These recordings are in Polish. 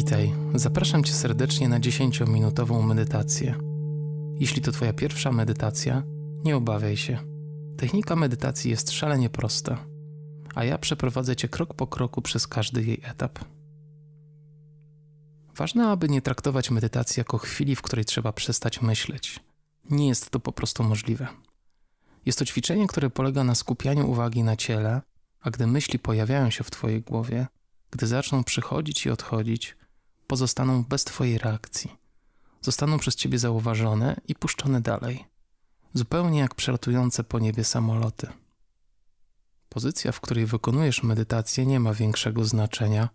Witaj, zapraszam Cię serdecznie na 10-minutową medytację. Jeśli to Twoja pierwsza medytacja, nie obawiaj się. Technika medytacji jest szalenie prosta, a ja przeprowadzę Cię krok po kroku przez każdy jej etap. Ważne, aby nie traktować medytacji jako chwili, w której trzeba przestać myśleć. Nie jest to po prostu możliwe. Jest to ćwiczenie, które polega na skupianiu uwagi na ciele, a gdy myśli pojawiają się w Twojej głowie, gdy zaczną przychodzić i odchodzić, pozostaną bez Twojej reakcji. Zostaną przez Ciebie zauważone i puszczone dalej, zupełnie jak przelatujące po niebie samoloty. Pozycja, w której wykonujesz medytację, nie ma większego znaczenia,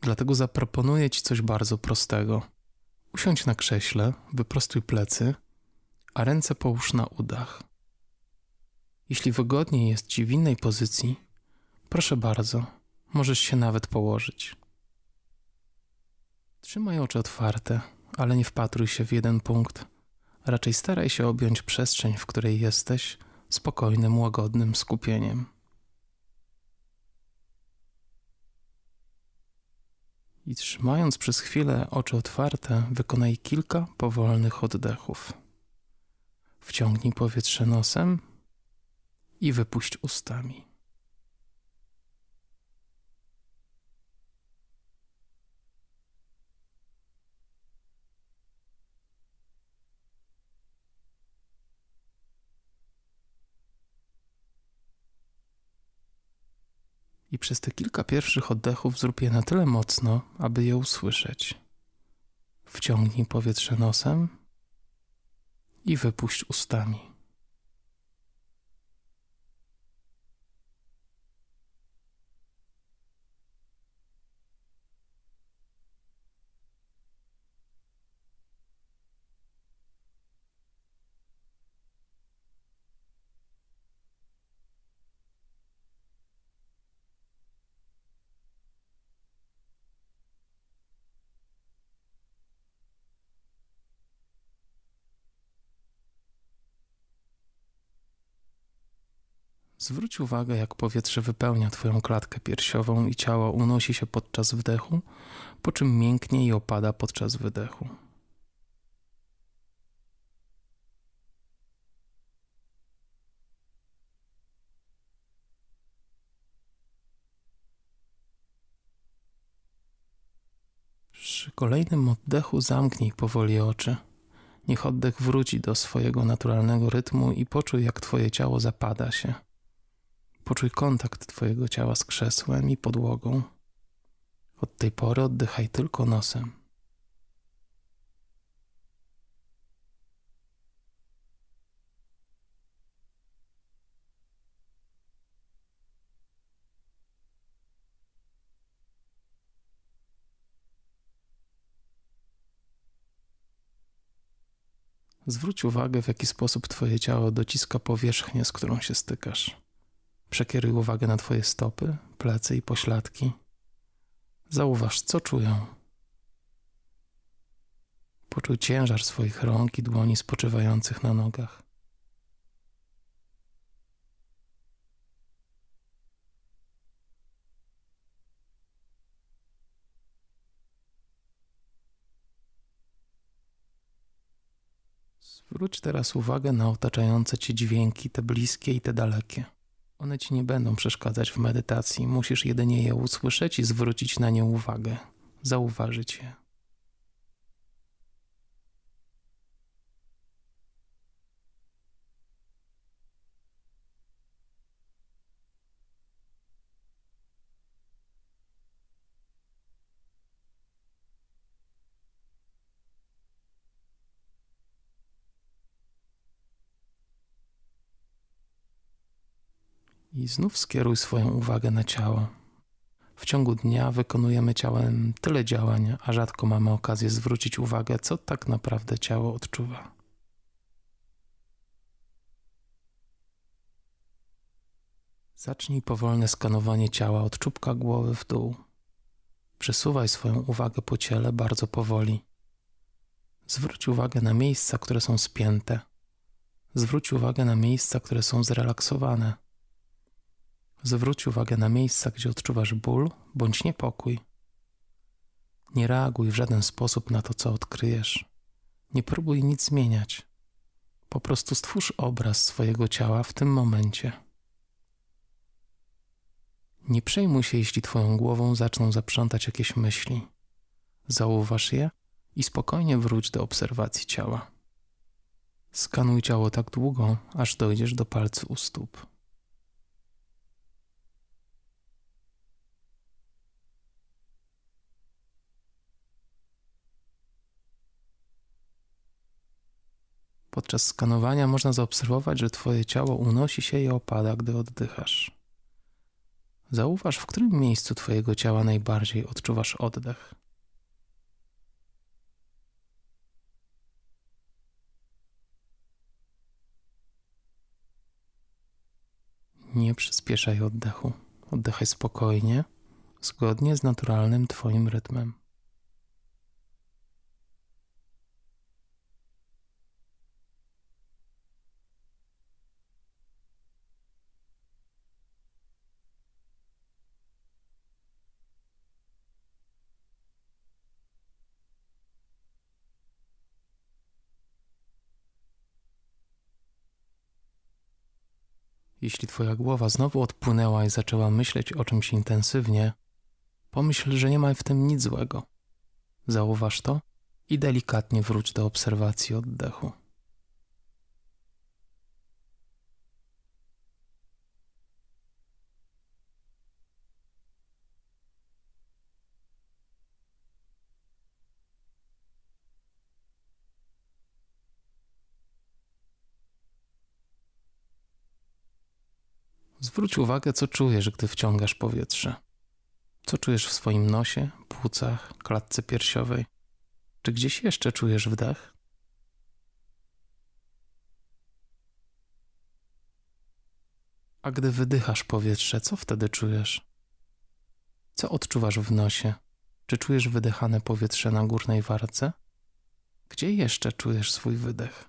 dlatego zaproponuję Ci coś bardzo prostego. Usiądź na krześle, wyprostuj plecy, a ręce połóż na udach. Jeśli wygodniej jest Ci w innej pozycji, proszę bardzo, możesz się nawet położyć. Trzymaj oczy otwarte, ale nie wpatruj się w jeden punkt. Raczej staraj się objąć przestrzeń, w której jesteś, spokojnym, łagodnym skupieniem. I trzymając przez chwilę oczy otwarte, wykonaj kilka powolnych oddechów. Wciągnij powietrze nosem i wypuść ustami. I przez te kilka pierwszych oddechów zrób je na tyle mocno, aby je usłyszeć. Wciągnij powietrze nosem i wypuść ustami. Zwróć uwagę, jak powietrze wypełnia Twoją klatkę piersiową i ciało unosi się podczas wdechu, po czym mięknie i opada podczas wydechu. Przy kolejnym oddechu zamknij powoli oczy. Niech oddech wróci do swojego naturalnego rytmu i poczuj, jak Twoje ciało zapada się. Poczuj kontakt Twojego ciała z krzesłem i podłogą. Od tej pory oddychaj tylko nosem. Zwróć uwagę, w jaki sposób Twoje ciało dociska powierzchnię, z którą się stykasz. Przekieruj uwagę na Twoje stopy, plecy i pośladki. Zauważ, co czują. Poczuj ciężar swoich rąk i dłoni spoczywających na nogach. Zwróć teraz uwagę na otaczające cię dźwięki, te bliskie i te dalekie. One ci nie będą przeszkadzać w medytacji, musisz jedynie je usłyszeć i zwrócić na nie uwagę, zauważyć je. I znów skieruj swoją uwagę na ciało. W ciągu dnia wykonujemy ciałem tyle działań, a rzadko mamy okazję zwrócić uwagę, co tak naprawdę ciało odczuwa. Zacznij powolne skanowanie ciała od czubka głowy w dół. Przesuwaj swoją uwagę po ciele bardzo powoli. Zwróć uwagę na miejsca, które są spięte. Zwróć uwagę na miejsca, które są zrelaksowane. Zwróć uwagę na miejsca, gdzie odczuwasz ból bądź niepokój. Nie reaguj w żaden sposób na to, co odkryjesz. Nie próbuj nic zmieniać. Po prostu stwórz obraz swojego ciała w tym momencie. Nie przejmuj się, jeśli Twoją głową zaczną zaprzątać jakieś myśli. Zauważ je i spokojnie wróć do obserwacji ciała. Skanuj ciało tak długo, aż dojdziesz do palcy u stóp. Podczas skanowania można zaobserwować, że Twoje ciało unosi się i opada, gdy oddychasz. Zauważ, w którym miejscu Twojego ciała najbardziej odczuwasz oddech. Nie przyspieszaj oddechu. Oddychaj spokojnie, zgodnie z naturalnym Twoim rytmem. Jeśli twoja głowa znowu odpłynęła i zaczęła myśleć o czymś intensywnie, pomyśl, że nie ma w tym nic złego. Zauważ to i delikatnie wróć do obserwacji oddechu. Zwróć uwagę, co czujesz, gdy wciągasz powietrze. Co czujesz w swoim nosie, płucach, klatce piersiowej? Czy gdzieś jeszcze czujesz wdech? A gdy wydychasz powietrze, co wtedy czujesz? Co odczuwasz w nosie? Czy czujesz wydychane powietrze na górnej warce? Gdzie jeszcze czujesz swój wydech?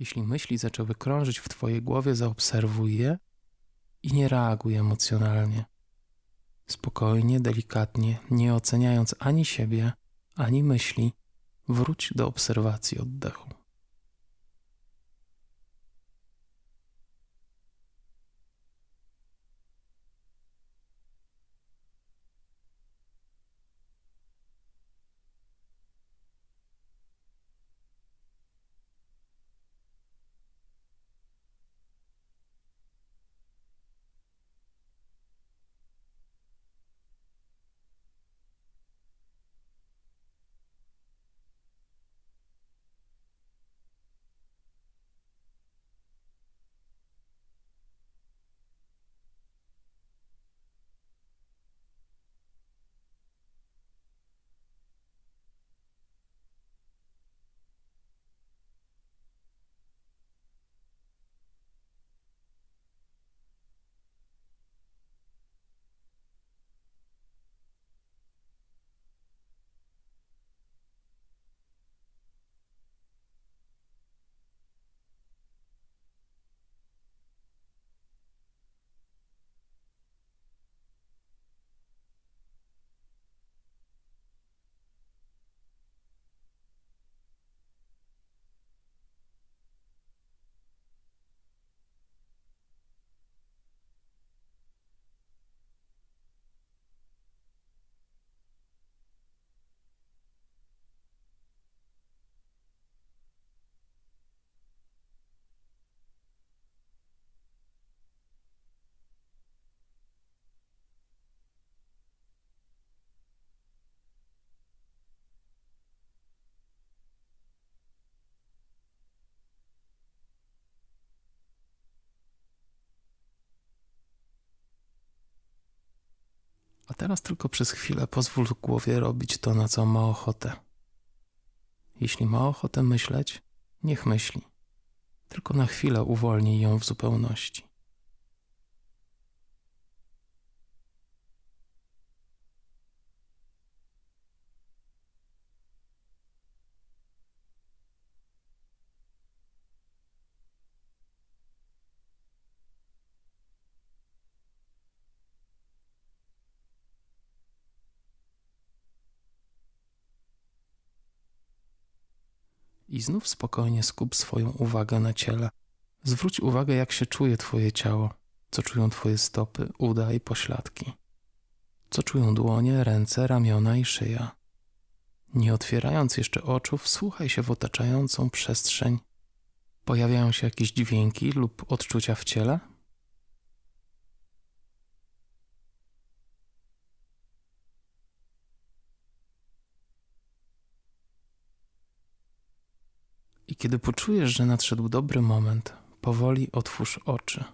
Jeśli myśli zaczęły krążyć w Twojej głowie, zaobserwuj je i nie reaguj emocjonalnie. Spokojnie, delikatnie, nie oceniając ani siebie, ani myśli, wróć do obserwacji oddechu. Teraz tylko przez chwilę pozwól głowie robić to, na co ma ochotę. Jeśli ma ochotę myśleć, niech myśli. Tylko na chwilę uwolnij ją w zupełności. I znów spokojnie skup swoją uwagę na ciele. Zwróć uwagę, jak się czuje Twoje ciało, co czują Twoje stopy, uda i pośladki, co czują dłonie, ręce, ramiona i szyja. Nie otwierając jeszcze oczu, wsłuchaj się w otaczającą przestrzeń. Pojawiają się jakieś dźwięki lub odczucia w ciele? Kiedy poczujesz, że nadszedł dobry moment, powoli otwórz oczy.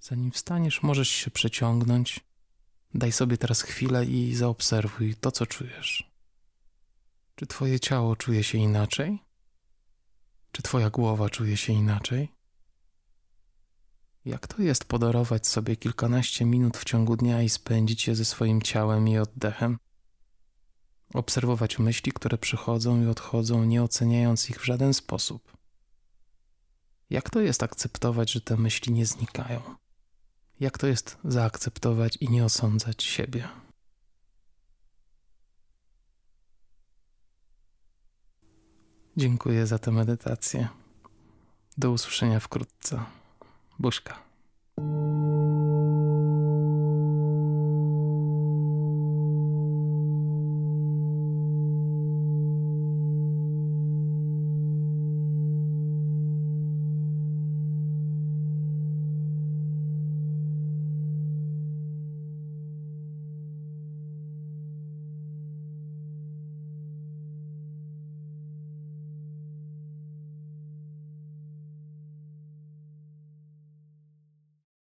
Zanim wstaniesz, możesz się przeciągnąć. Daj sobie teraz chwilę i zaobserwuj to, co czujesz. Czy Twoje ciało czuje się inaczej? Czy Twoja głowa czuje się inaczej? Jak to jest podarować sobie kilkanaście minut w ciągu dnia i spędzić je ze swoim ciałem i oddechem? Obserwować myśli, które przychodzą i odchodzą, nie oceniając ich w żaden sposób. Jak to jest akceptować, że te myśli nie znikają? Jak to jest zaakceptować i nie osądzać siebie? Dziękuję za tę medytację. Do usłyszenia wkrótce. Buźka.